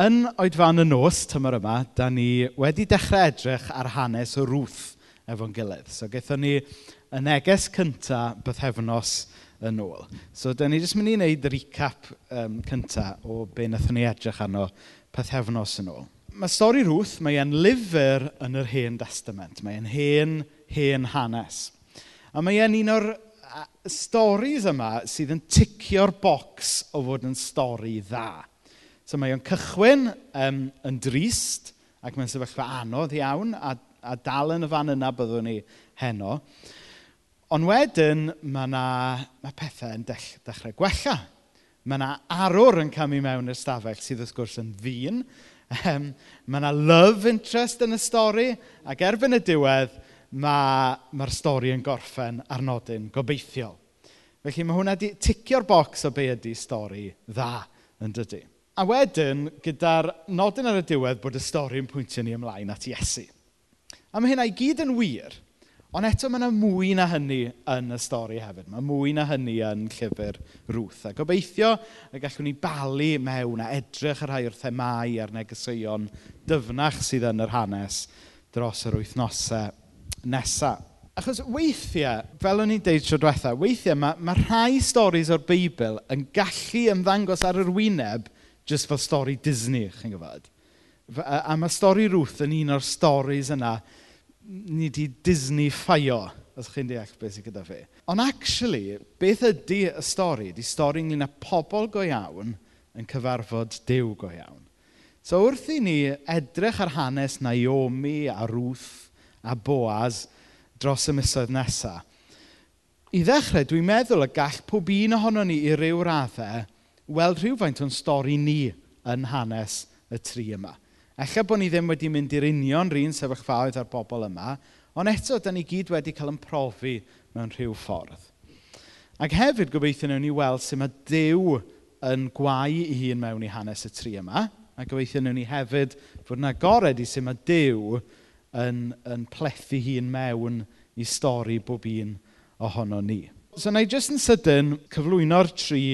yn oedfan y nos, tymor yma, da ni wedi dechrau edrych ar hanes o rwth efo'n gilydd. So, gaethon ni y neges cynta bythefnos yn ôl. So, da ni jyst mynd i wneud recap um, cynta o be wnaethon ni edrych arno pethefnos yn ôl. Mae stori Ruth, mae e'n lyfr yn yr hen testament. Mae e'n hen, hen hanes. A mae e'n un o'r storis yma sydd yn ticio'r bocs o fod yn stori dda. So mae o'n cychwyn um, yn drist ac mae'n sefyllfa anodd iawn a, a dal yn y fan yna byddwn ni heno. Ond wedyn mae, na, mae pethau yn dech, dechrau gwella. Mae yna arwr yn camu mewn i'r stafell sydd wrth gwrs yn ddyn. Ehm, um, mae yna love interest yn y stori ac erbyn y diwedd mae'r ma, stori yn gorffen ar nodyn gobeithiol. Felly mae hwnna wedi ticio'r bocs o be ydy stori dda yn dydy. A wedyn, gyda'r nodyn ar y diwedd bod y stori'n pwyntio ni ymlaen at Iesu. A mae hynna i gyd yn wir, ond eto mae yna mwy na hynny yn y stori hefyd. Mae mwy na hynny yn llyfr Ruth. A gobeithio y gallwn ni balu mewn a edrych yr rhai o'r themau a'r negeseuon dyfnach sydd yn yr hanes dros yr wythnosau nesaf. Achos weithiau, fel o'n i'n deud tro diwetha, weithiau mae, mae rhai storys o'r Beibl yn gallu ymddangos ar yr wyneb jyst fel stori Disney, chi'n gyfod. A, a mae stori Ruth yn un o'r storis yna ni di Disney ffaio, os chi'n deall beth sy'n gyda fi. Ond actually, beth ydy y stori? Di stori ynglyn â pobl go iawn yn cyfarfod Dyw go iawn. So wrth i ni edrych ar hanes Naomi a Ruth a Boaz dros y misoedd nesaf, i ddechrau, dwi'n meddwl y gall pob un ohono ni i ryw raddau weld rhywfaint o'n stori ni yn hanes y tri yma. Ella bod ni ddim wedi mynd i'r union rhan sefyllfaoedd ar bobl yma, ond eto, da ni gyd wedi cael yn profi mewn rhyw ffordd. Ac hefyd gobeithio wnawn ni weld sut mae Dyw yn gwau i hun mewn i hanes y tri yma, a gobeithio wnawn ni hefyd fod yna agored i sut mae Dyw yn, yn plethu hun mewn i stori bob un ohono ni. So, na i jyst yn sydyn cyflwyno'r tri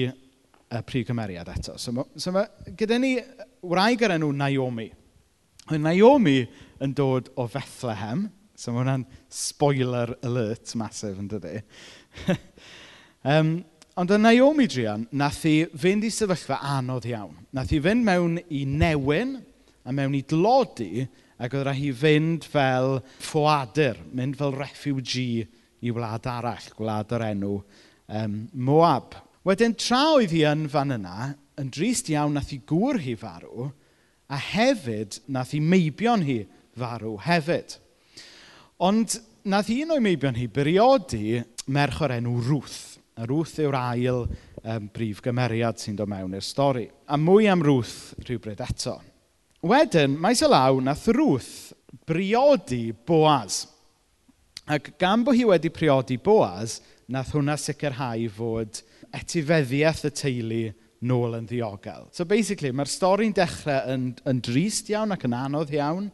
y prif cymeriad eto. So, ma, so ma, gyda ni wraig ar enw Naomi. Naomi yn dod o Bethlehem. So mae hwnna'n spoiler alert masif yn dydy. um, ond y Naomi Drian, nath i fynd i sefyllfa anodd iawn. Nath i fynd mewn i newyn a mewn i dlodi ac oedd rhaid i fynd fel ffoadur, mynd fel refugee i wlad arall, gwlad o'r enw um, Moab. Wedyn tra oedd hi yn fan yna, yn drist iawn nath hi gŵr hi farw, a hefyd nath hi meibion hi farw hefyd. Ond nath un o'i meibion hi beriodi merch o'r enw Ruth. A Ruth yw'r ail um, brif gymeriad sy'n dod mewn i'r stori. A mwy am Ruth rhywbryd eto. Wedyn, maes y law, nath Ruth briodi Boaz. Ac gan bod hi wedi priodi Boaz, nath hwnna sicrhau fod etifeddiaeth y teulu nôl yn ddiogel. So basically, mae'r stori'n dechrau yn, yn drist iawn ac yn anodd iawn.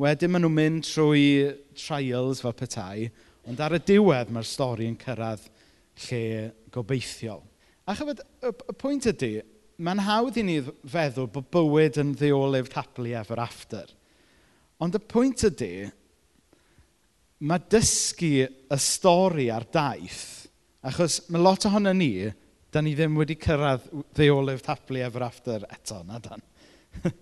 Wedyn maen nhw'n mynd trwy trials fel petai, ond ar y diwedd mae'r stori yn cyrraedd lle gobeithiol. A chyfod, y, y pwynt ydy, mae'n hawdd i ni feddwl bod bywyd yn ddeolif happily ever after. Ond y pwynt ydy, mae dysgu y stori a'r daith Achos mae lot ohono ni, da ni ddim wedi cyrraedd the olive ever after eto, na dan.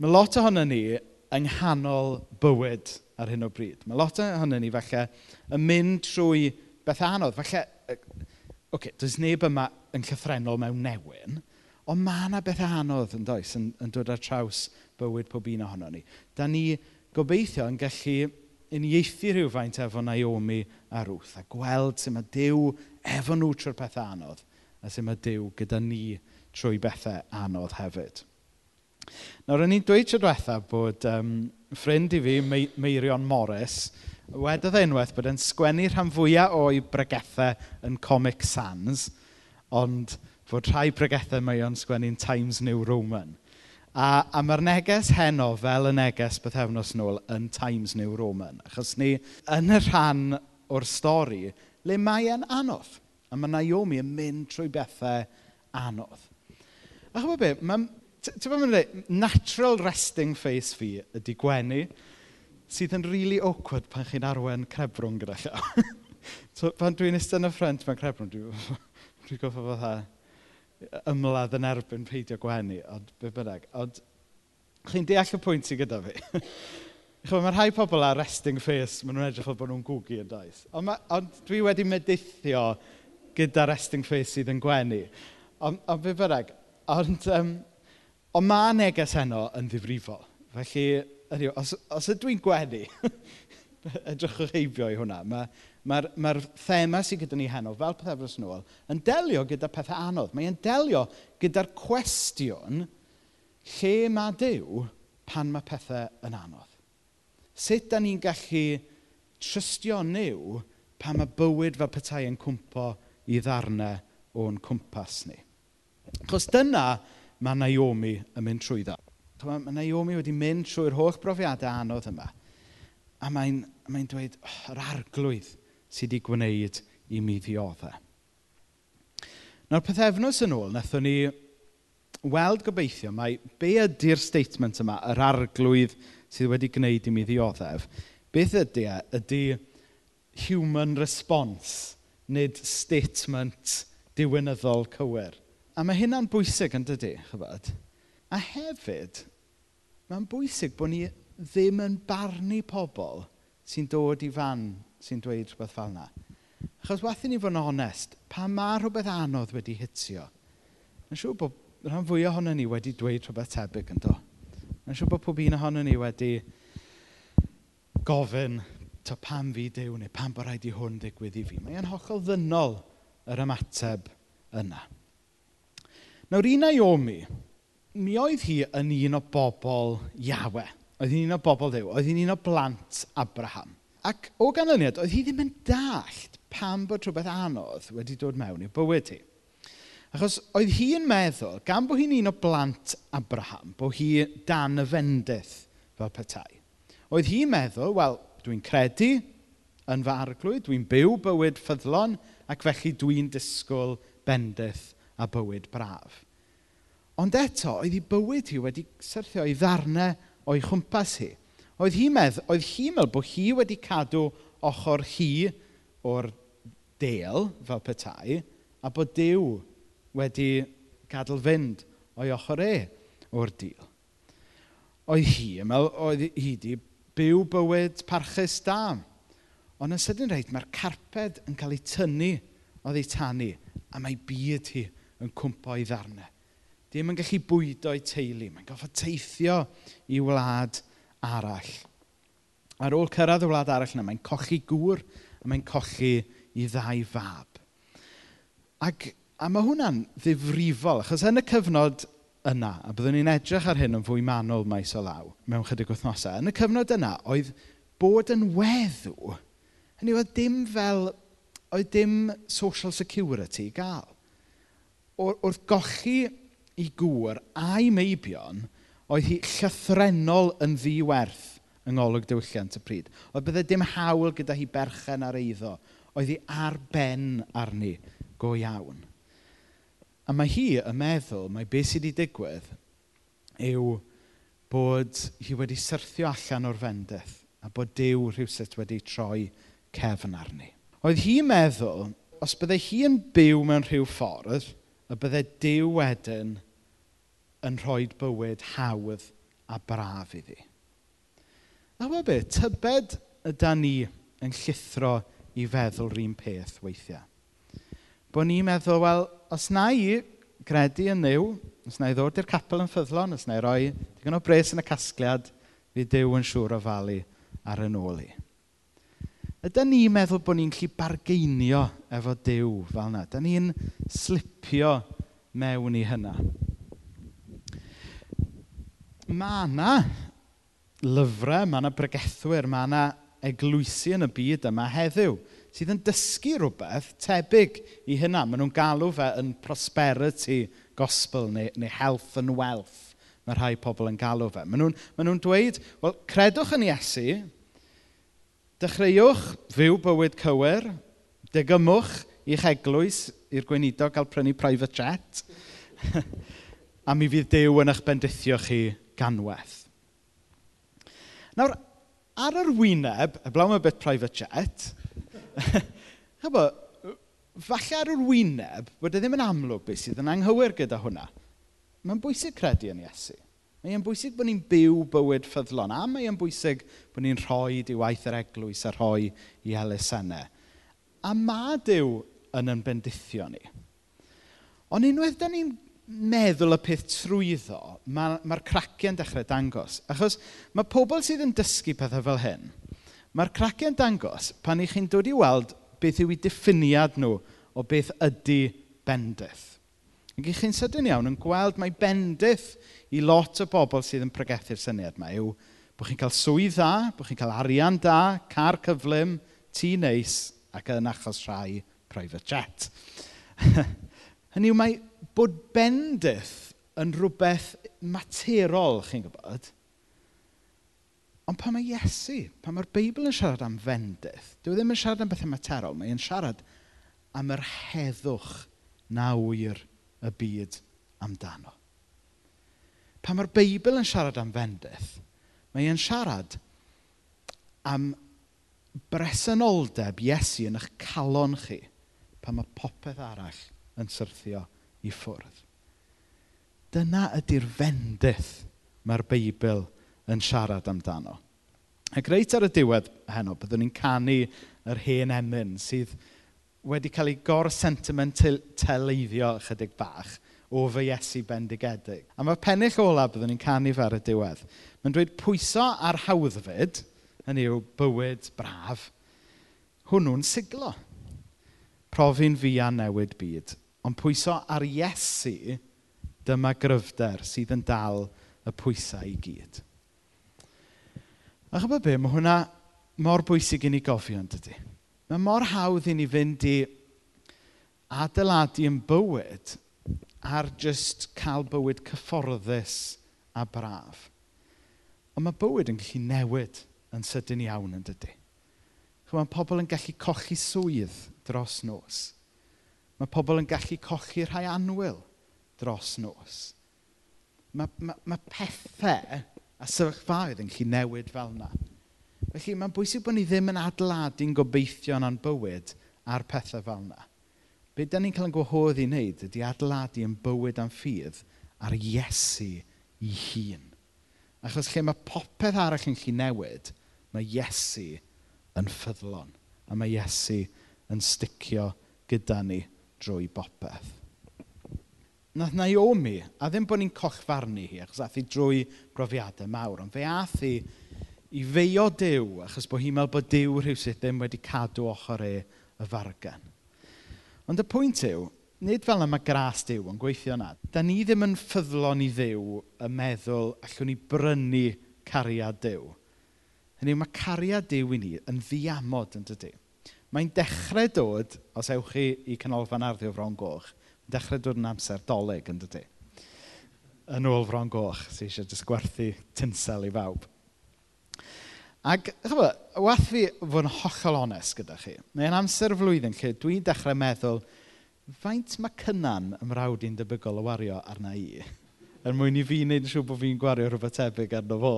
mae lot ohono ni yng nghanol bywyd ar hyn o bryd. Mae lot ohono ni falle yn mynd trwy beth anodd. Falle, okay, does neb yma yn llythrenol mewn newyn, ond mae yna beth anodd yn does yn, yn dod ar traws bywyd pob un ohono ni. Da ni gobeithio yn gallu uniaethu rhywfaint efo Naomi a Ruth a gweld sut mae Dyw efo nhw trwy'r pethau anodd a sut mae Dyw gyda ni trwy bethau anodd hefyd. Nawr, o'n i'n dweud tro diwetha bod um, ffrind i fi, Meirion Morris, wedodd e unwaith bod e'n sgwennu rhan fwyaf o'i bregethau yn Comic Sans, ond fod rhai bregethau mae o'n sgwennu'n Times New Roman. A, a mae'r neges heno, fel y neges bythefnos nôl, yn Times New Roman. Achos ni, yn y rhan o'r stori, le mae e'n anodd. A mae Naomi yn mynd trwy bethau anodd. A chwbod beth, mae'n... Ti'n mynd yn natural resting face fi ydy gwenu, sydd yn really awkward pan chi'n arwen crebrwng gyda llaw. so, pan dwi'n eistedd yn y ffrent mewn crebrwng, dwi'n dwi gofio fatha ymladd yn erbyn peidio gwenu, ond be bynnag. Ond chi'n deall y pwynt sydd gyda fi. Chwa, mae rhai pobl ar resting face, maen nhw'n edrych fel bod nhw'n gwgu yn daeth. Ond, ma, ond dwi wedi medithio gyda resting face sydd yn gwenu. Ond, ond be bynnag, ond, um, ond mae neges heno yn ddifrifol. Felly, ydiw, os, os ydw i'n gwenu, edrychwch heibio i hwnna. Mae'r ma ma, ma thema sydd gyda ni heno, fel pethefnos yn ôl, yn delio gyda pethau anodd. Mae'n delio gyda'r cwestiwn lle mae Dyw pan mae pethau yn anodd. Sut da ni'n gallu trystio niw pan mae bywyd fel petai yn cwmpo i ddarnau o'n cwmpas ni. Chos dyna mae Naomi yn mynd trwy dda. Mae Naomi wedi mynd trwy'r holl brofiadau anodd yma. A mae'n mae dweud, oh, yr arglwydd sydd wedi gwneud i mi ddioddau. Nawr pethefnos yn ôl, wnaethon ni weld gobeithio mae be ydy'r statement yma, yr arglwydd sydd wedi gwneud i mi ddioddef, beth ydy e? Ydy human response, nid statement diwynyddol cywir. A mae hynna'n bwysig yn dydy, chyfod. A hefyd, mae'n bwysig bod ni ddim yn barnu pobl sy'n dod i fan sy'n dweud rhywbeth fel yna. Achos wathyn ni fod yn onest, pa mae rhywbeth anodd wedi hitio, yn siŵr bod rhan fwy ohono ni wedi dweud rhywbeth tebyg yn do. Yn siŵr bod pob un ohono ni wedi gofyn to pam fi dew neu pam bod rhaid i hwn ddigwydd i fi. Mae'n hollol ddynol yr ymateb yna. Nawr un Naomi, mi oedd hi yn un o bobl Iawe oedd hi'n un o bobl ddew, oedd hi'n un o blant Abraham. Ac o ganlyniad, oedd hi ddim yn dallt pam bod rhywbeth anodd wedi dod mewn i'w bywyd hi. Achos oedd hi yn meddwl, gan bod hi'n un o blant Abraham, bod hi dan y fendydd fel petai. Oedd hi'n meddwl, wel, dwi'n credu yn fy arglwydd, dwi'n byw bywyd ffyddlon, ac felly dwi'n disgwyl bendydd a bywyd braf. Ond eto, oedd hi bywyd hi wedi syrthio i ddarnau o'i chwmpas hi. Oedd hi'n meddwl, oedd hi'n meddwl bod hi wedi cadw ochr hi o'r del fel petai, a bod Dyw wedi gadael fynd o'i ochr e o'r dîl. Oedd hi, yn meddwl, oedd hi wedi byw bywyd parchus da. Ond yn sydyn reit, mae'r carped yn cael ei tynnu oedd ei tannu, a mae byd hi yn cwmpo i ddarnau. Dim yn gallu bwydo'i teulu. Mae'n goffa teithio i wlad arall. Ar ôl cyrraedd y wlad arall yna, mae'n cochi gŵr a mae'n cochi i ddau fab. Ac, a mae hwnna'n ddifrifol, achos yn y cyfnod yna, a byddwn ni'n edrych ar hyn yn fwy manwl maes o law, mewn chydig wythnosau, yn y cyfnod yna, oedd bod yn weddw, hynny oedd dim fel, oedd dim social security i gael. Wrth gochi i gŵr a'i meibion oedd hi llythrenol yn ddiwerth yng ngolwg diwylliant y pryd. Oedd bydde dim hawl gyda hi berchen ar eiddo. Oedd hi ar ben arni go iawn. A mae hi yn meddwl mae beth sydd wedi digwydd yw bod hi wedi syrthio allan o'r fendeth a bod Dyw rhywsut wedi troi cefn arni. Oedd hi'n meddwl, os byddai hi yn byw mewn rhyw ffordd, y byddai Dyw wedyn yn rhoi bywyd hawdd a braf iddi. A wa be, tybed yda ni yn llithro i feddwl rhywun peth weithiau. Bo ni'n meddwl, wel, os na i gredu yn niw, os na i ddod i'r capel yn ffyddlon, os na i roi digon o bres yn y casgliad, fi Dyw yn siŵr o falu ar yn ôl i. Ydy ni'n meddwl bod ni'n gallu bargeinio efo Dyw fel yna? Ydy ni'n slipio mewn i hynna? mae yna lyfrau, mae yna bregethwyr, mae yna eglwysi yn y byd yma heddiw sydd yn dysgu rhywbeth tebyg i hynna. Maen nhw'n galw fe yn prosperity gospel neu, neu health and wealth. Mae rhai pobl yn galw fe. Maen nhw'n nhw dweud, wel, credwch yn Iesu, dechreuwch fyw bywyd cywir, degymwch i'ch eglwys i'r gweinido gael prynu private jet, a mi fydd Dew yn eich bendithio chi ganwaith. Nawr, ar yr wyneb, y blawn y bit private jet, chybo, falle ar yr wyneb, bod e ddim yn amlwg beth sydd yn anghywir gyda hwnna. Mae'n bwysig credu yn Iesu. Mae'n bwysig bod ni'n byw bywyd ffyddlon, a mae'n bwysig bod ni'n rhoi diwaith yr eglwys a rhoi i elusennau. A ma Dyw yn yn bendithio ni. Ond unwaith da ni'n meddwl y peth trwyddo, mae'r ma, ma craciau'n dechrau dangos. Achos mae pobl sydd yn dysgu pethau fel hyn, mae'r craciau'n dangos pan i chi'n dod i weld beth yw eu diffiniad nhw o beth ydy bendith. Ac i chi'n sydyn iawn yn gweld mae bendith i lot o bobl sydd yn pregethu'r syniad yma yw bod chi'n cael swydd dda, bod chi'n cael arian da, car cyflym, tŷ neis ac yn achos rhai private jet. Hynny yw mae bod bendith yn rhywbeth materol, chi'n gwybod. Ond pan mae Iesu, pan mae'r Beibl yn siarad am fendith, dyw e ddim yn siarad am bethau materol, mae'n siarad am yr heddwch na wir y byd amdano. Pan mae'r Beibl yn siarad am fendith, mae'n siarad am bresenoldeb Iesu yn eich calon chi pan mae popeth arall yn syrthio i ffwrdd. Dyna ydy'r fendith mae'r Beibl yn siarad amdano. Ac reit ar y diwedd heno, byddwn ni'n canu yr hen emyn sydd wedi cael ei gor-sentimentaleiddio ychydig bach o fy Iesu bendigedig. A mae pennill ola byddwn ni'n canu fe ar y diwedd. Mae'n dweud pwyso ar hawddfyd, hynny yw bywyd braf, hwnnw'n siglo. Profi'n fi a newid byd Ond pwyso ar Iesu, dyma gryfder sydd yn dal y pwysau i gyd. A chybod be, mae hwnna mor bwysig i ni gofio yn dydy. Mae mor hawdd i ni fynd i adeiladu yn bywyd ar just cael bywyd cyfforddus a braf. Ond mae bywyd yn gallu newid yn sydyn iawn yn dydy. Mae pobl yn gallu cochi swydd dros nos. Mae pobl yn gallu colli rhai anwyl dros nos. Mae, mae, mae pethau a sefyllfaoedd yn gallu newid fel yna. Felly mae'n bwysig bod ni ddim yn adeiladu'n gobeithio yn bywyd ar pethau fel yna. Be da ni'n cael yn gwahodd i wneud ydy adeiladu yn bywyd am ffydd ar Iesu ei hun. Achos lle mae popeth arall yn gallu newid, mae Iesu yn ffyddlon. A mae Iesu yn sticio gyda ni drwy bopeth. Nath Naomi, a ddim bod ni'n cochfarnu hi, achos ath hi drwy brofiadau mawr, ond fe ath hi i feio Dyw, achos bod hi'n meddwl bod Dyw rhywsyd ddim wedi cadw ochr e y fargen. Ond y pwynt yw, nid fel yma gras Dyw yn gweithio yna. Da ni ddim yn ffyddlon i Ddyw y meddwl allwn ni brynu cariad Dyw. Hynny yw, mae cariad Dyw i ni yn ddiamod yn dydy mae'n dechrau dod, os ewch chi i canolfan arddio Fron Goch, mae'n dechrau dod yn amser doleg yn dydy. Yn ôl Fron Goch, sy'n eisiau jyst gwerthu tinsel i fawb. Ac, chyfo, wath fi fod yn hollol onest gyda chi. Mae'n amser flwyddyn lle dwi'n dechrau meddwl, faint mae cynnan ymrawd i'n debygol o wario arna i? Er mwyn i fi wneud yn siŵr bod fi'n gwario rhywbeth tebyg arno fo.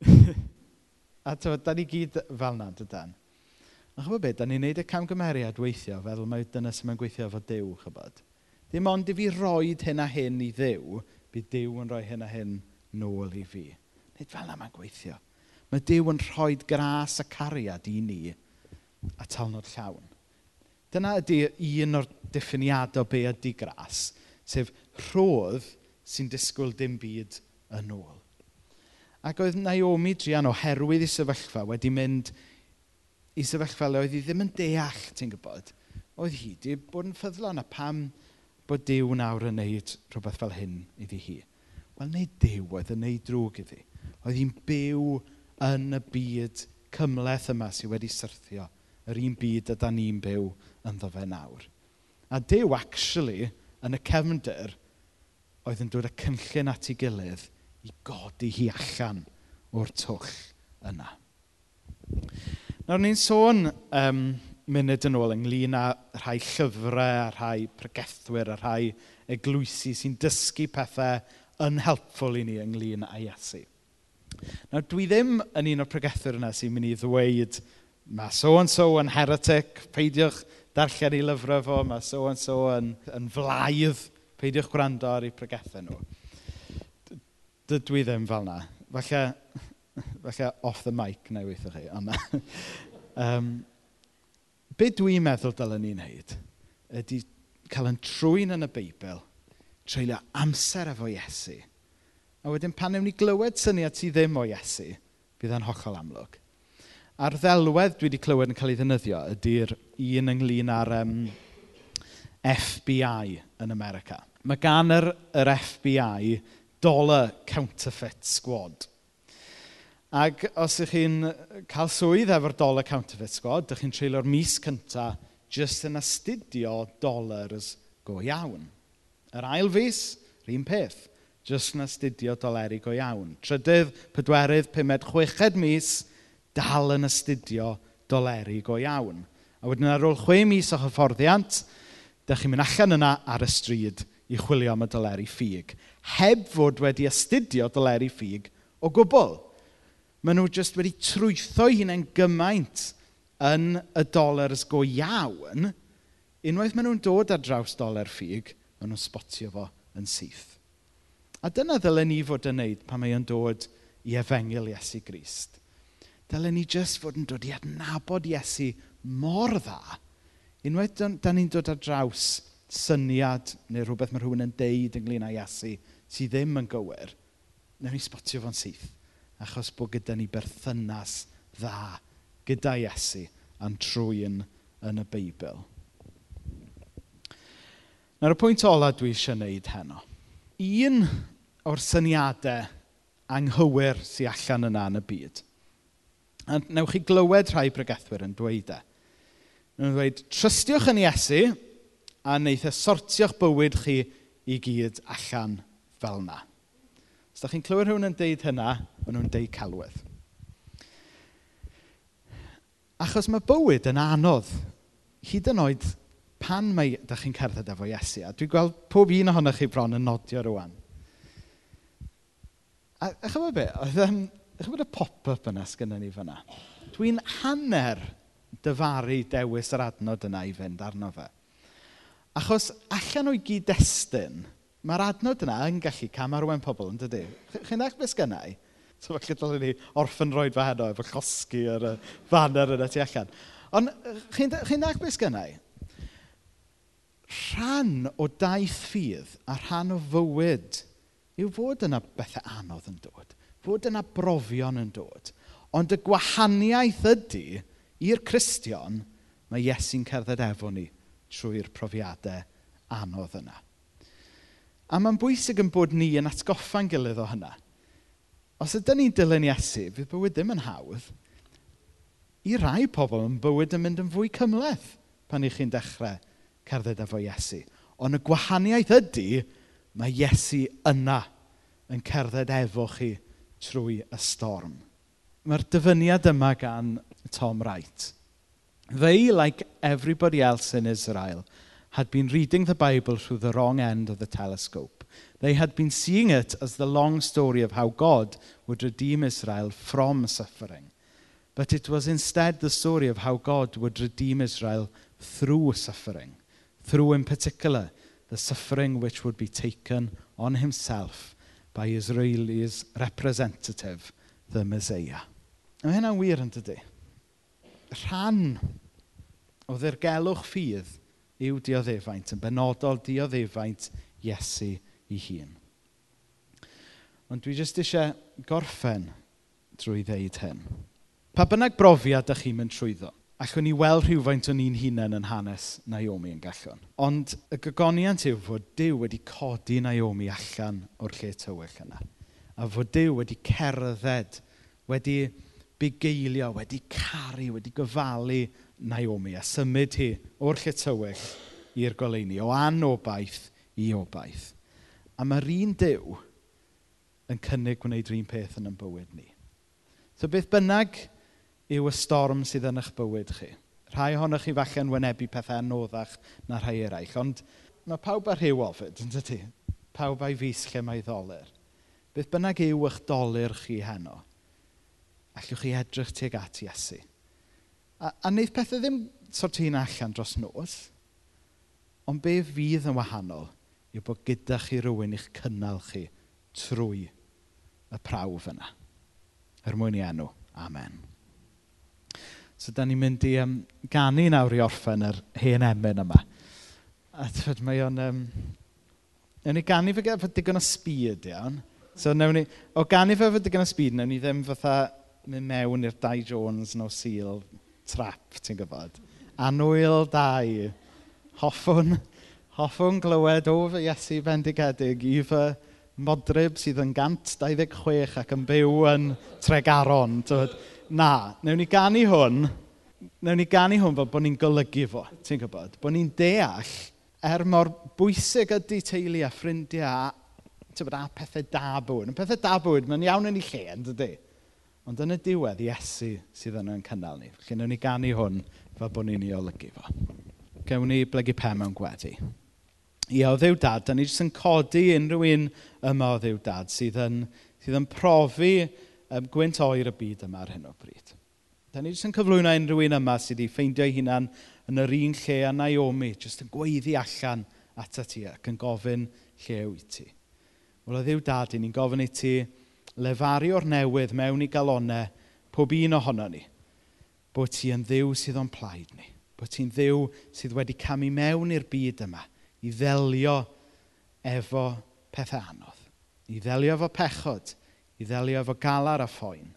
a tywed, da ni gyd fel na, dydan. A chybod beth, da ni'n neud y camgymeriad weithio, feddwl mae dyna sy'n mae'n gweithio efo Dyw, chybod. Dim ond i fi roed hyn a hyn i Dduw, bydd Dyw yn rhoi hyn a hyn nôl i fi. Nid fel na mae'n gweithio. Mae Dyw yn rhoi gras a cariad i ni a talnod llawn. Dyna ydy un o'r diffiniadau be ydy gras, sef rhodd sy'n disgwyl dim byd yn ôl. Ac oedd Naomi Drian oherwydd i sefyllfa wedi mynd i sefyllfa le oedd hi ddim yn deall, ti'n gwybod. Oedd hi wedi bod yn ffyddlon a pam bod Dyw nawr yn neud rhywbeth fel hyn iddi hi. Wel, neu Dyw oedd yn neud drwg iddi. Oedd hi'n byw yn y byd cymleth yma sydd wedi syrthio. Yr un byd yda ni'n byw yn fe nawr. A Dyw, actually, yn y cefndir, oedd yn dod y cynllun at ei gilydd i godi hi allan o'r twll yna. Nawr, ni'n sôn um, munud yn ôl ynglyn â rhai llyfrau, a rhai pregethwyr, a rhai eglwysi sy'n dysgu pethau yn helpful i ni ynglyn â Iesu. Nawr, dwi ddim yn un o'r pregethwyr yna sy'n mynd i ddweud mae so-and-so yn heretic, peidiwch darllen ei lyfrau fo, mae so-and-so yn, yn flaidd, peidiwch gwrando ar ei pregethau nhw. Dydw i ddim fel yna. Falle falle off the mic neu weithio chi. Ond, um, be dwi'n meddwl dylen ni wneud ydy cael yn trwy'n yn y Beibl, treulio amser efo Iesu. A wedyn pan ewn ni glywed syniad sydd ddim o Iesu, bydd e'n hollol amlwg. A'r ddelwedd dwi wedi clywed yn cael ei ddynyddio ydy'r un ynglyn â'r um, FBI yn America. Mae gan yr, yr FBI dollar counterfeit squad. Ac os ydych chi'n cael swydd efo'r dollar counterfeit squad, ydych chi'n treulio'r mis cynta jyst yn astudio dollars go iawn. Yr ail fus, yr un peth, jyst yn astudio doleri go iawn. Trydydd, pedwerydd, pumed, chweched mis, dal yn astudio doleri go iawn. A wedyn ar ôl chwe mis o hyfforddiant, ydych chi'n mynd allan yna ar y stryd i chwilio am y doleri ffug. Heb fod wedi astudio doleri ffug o gwbl. Maen nhw jyst wedi trwytho hunain gymaint yn y dollars go iawn, unwaith maen nhw'n dod ar draws dolar ffug, maen nhw'n spotio fo yn syth. A dyna ddylen ni fod yn wneud pan mae'n dod i efengil Iesu Grist. Dylen ni jyst fod yn dod i adnabod Iesu mor dda, unwaith da ni'n dod ar draws syniad neu rhywbeth mae rhywun yn deud ynglyn â Iesu sydd ddim yn gywir, newn ni spotio fo'n syth achos bod gyda ni berthynas dda gyda Iesu a'n trwy'n yn y Beibl. Nawr y pwynt ola dwi eisiau wneud heno. Un o'r syniadau anghywir sy'n allan yna yn y byd. A newch chi glywed rhai bregethwyr yn dweud e. Nhw'n dweud, trystiwch yn Iesu a wneith e sortio'ch bywyd chi i gyd allan fel yna. Os da chi'n clywed rhywun yn deud hynna, maen nhw'n deud celwydd. Achos mae bywyd yn anodd, hyd yn oed pan mae da chi'n cerdded efo Iesu. A dwi'n gweld pob un ohonoch chi bron yn nodio rwan. A chyfod be, oedd um, chyfod y pop-up yna sgynny ni fyna. Dwi'n hanner dyfaru dewis yr adnod yna i fynd arno fe. Achos allan o'i gyd-destun, Mae'r adnod yna yn gallu camarwen pobl, yn dydy? Chi'n eich beth gynnau? So, falle dylen ni orffen roed fe heno efo chosgi ar y fanner yna tu allan. Ond chi'n chi deall beth gynnau? Rhan o daith ffydd a rhan o fywyd yw fod yna bethau anodd yn dod. Fod yna brofion yn dod. Ond y gwahaniaeth ydy i'r Cristion mae Iesu'n cerdded efo ni trwy'r profiadau anodd yna. A mae'n bwysig yn bod ni yn atgoffa'n gilydd o hynna. Os ydyn ni'n dilyn Iesu, fydd bywyd ddim yn hawdd. I rai pobl yn bywyd yn mynd yn fwy cymleth pan i chi'n dechrau cerdded efo Iesu. Ond y gwahaniaeth ydy, mae Iesu yna yn cerdded efo chi trwy y storm. Mae'r dyfyniad yma gan Tom Wright. They, like everybody else in Israel, had been reading the Bible through the wrong end of the telescope. They had been seeing it as the long story of how God would redeem Israel from suffering. But it was instead the story of how God would redeem Israel through suffering, through, in particular, the suffering which would be taken on himself by Israel's representative, the Messiah. Mae hynna'n wir yn dydy. Rhan o ddirgelwch ffydd yw dioddefaint, yn benodol dioddefaint Iesu ei hun. Ond dwi jyst eisiau gorffen drwy ddeud hyn. Pa bynnag brofiad ydych chi'n mynd trwyddo, allwn ni weld rhywfaint o'n ni'n hunain yn hanes Naomi yn gallwn. Ond y gygoniant yw fod Dyw wedi codi Naomi allan o'r lle tywyll yna. A fod Dyw wedi cerdded, wedi bugeilio, wedi caru, wedi gofalu Naomi a symud hi o'r lle tywyll i'r goleuni, o anobaith i obaith. A mae'r un dew yn cynnig gwneud yr un peth yn bywyd ni. So beth bynnag yw y storm sydd yn eich bywyd chi. Rhai ohonoch chi falle yn wynebu pethau anoddach na rhai eraill, ond mae pawb ar rhyw ofyd, yn dydy? Pawb a'i fus lle mae ddoler. Beth bynnag yw eich doler chi heno allwch chi edrych tuag at Iesu. A, a wneud pethau ddim sort sortio'n allan dros nos, ond be fydd yn wahanol yw bod gyda chi rhywun i'ch cynnal chi trwy y prawf yna. Er mwyn i enw. Amen. So, da ni'n mynd i um, ganu nawr i orffen yr hen emyn yma. A tyd, mae o'n... Um, Newn ni ganu fe gyda digon o speed, iawn. So, newn ni... O ganu fe fe digon o speed, newn ni ddim fatha mynd mewn i'r Dai Jones no seal trap, ti'n gwybod. Anwyl dau. Hoffwn, hoffwn glywed o fy Iesu bendigedig i fy modryb sydd yn gant 26 ac yn byw yn tregaron. Tywed. Na, newn ni ganu hwn, newn ni ganu hwn fel bod ni'n golygu fo, ti'n gwybod? Bod ni'n deall er mor bwysig ydy teulu a ffrindiau a, bod, a pethau da bwyd. Yn pethau da bwyd, mae'n iawn yn ei lle, yn dydy? Ond yn y diwedd, Iesu sydd yno yn cynnal ni. Felly, wnawn ni ganu hwn fel bod ni'n ei olygu fo. Gewn ni blygu pen mewn gwedi. Ia, o ddiw dad, da ni jyst yn codi unrhyw un yma o ddiw dad sydd yn, sydd yn profi um, gwynt oer y byd yma ar hyn o bryd. Da ni jyst yn cyflwyno unrhyw un yma sydd wedi ffeindio ei hunan yn yr un lle a Naomi, jyst yn gweiddi allan at y ti ac yn gofyn lle yw i ti. Wel, o ddiw dad, ni'n gofyn i ti lefario'r newydd mewn i galonau pob un ohono ni. Bod ti yn ddiw sydd o'n plaid ni. Bod ti'n ddiw sydd wedi camu mewn i'r byd yma i ddelio efo pethau anodd. I ddelio efo pechod. I ddelio efo galar a phoen.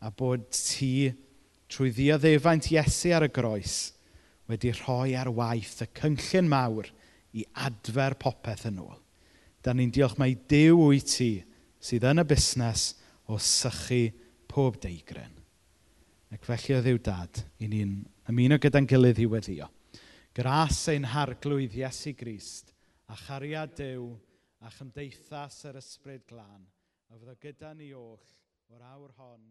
A bod ti trwy ddioddefaint Iesu ar y groes wedi rhoi ar waith y cynllun mawr i adfer popeth yn ôl. Da ni'n diolch mai Dyw wyt ti sydd yn y busnes o sychu pob deigryn. Ac felly o ddiw dad, i ni'n ymuno gyda'n gilydd i weddio. Gras ein harglwydd Iesu Grist, a chariad Dyw, a chymdeithas yr ysbryd glân, a fydd o gyda ni oll o'r awr hon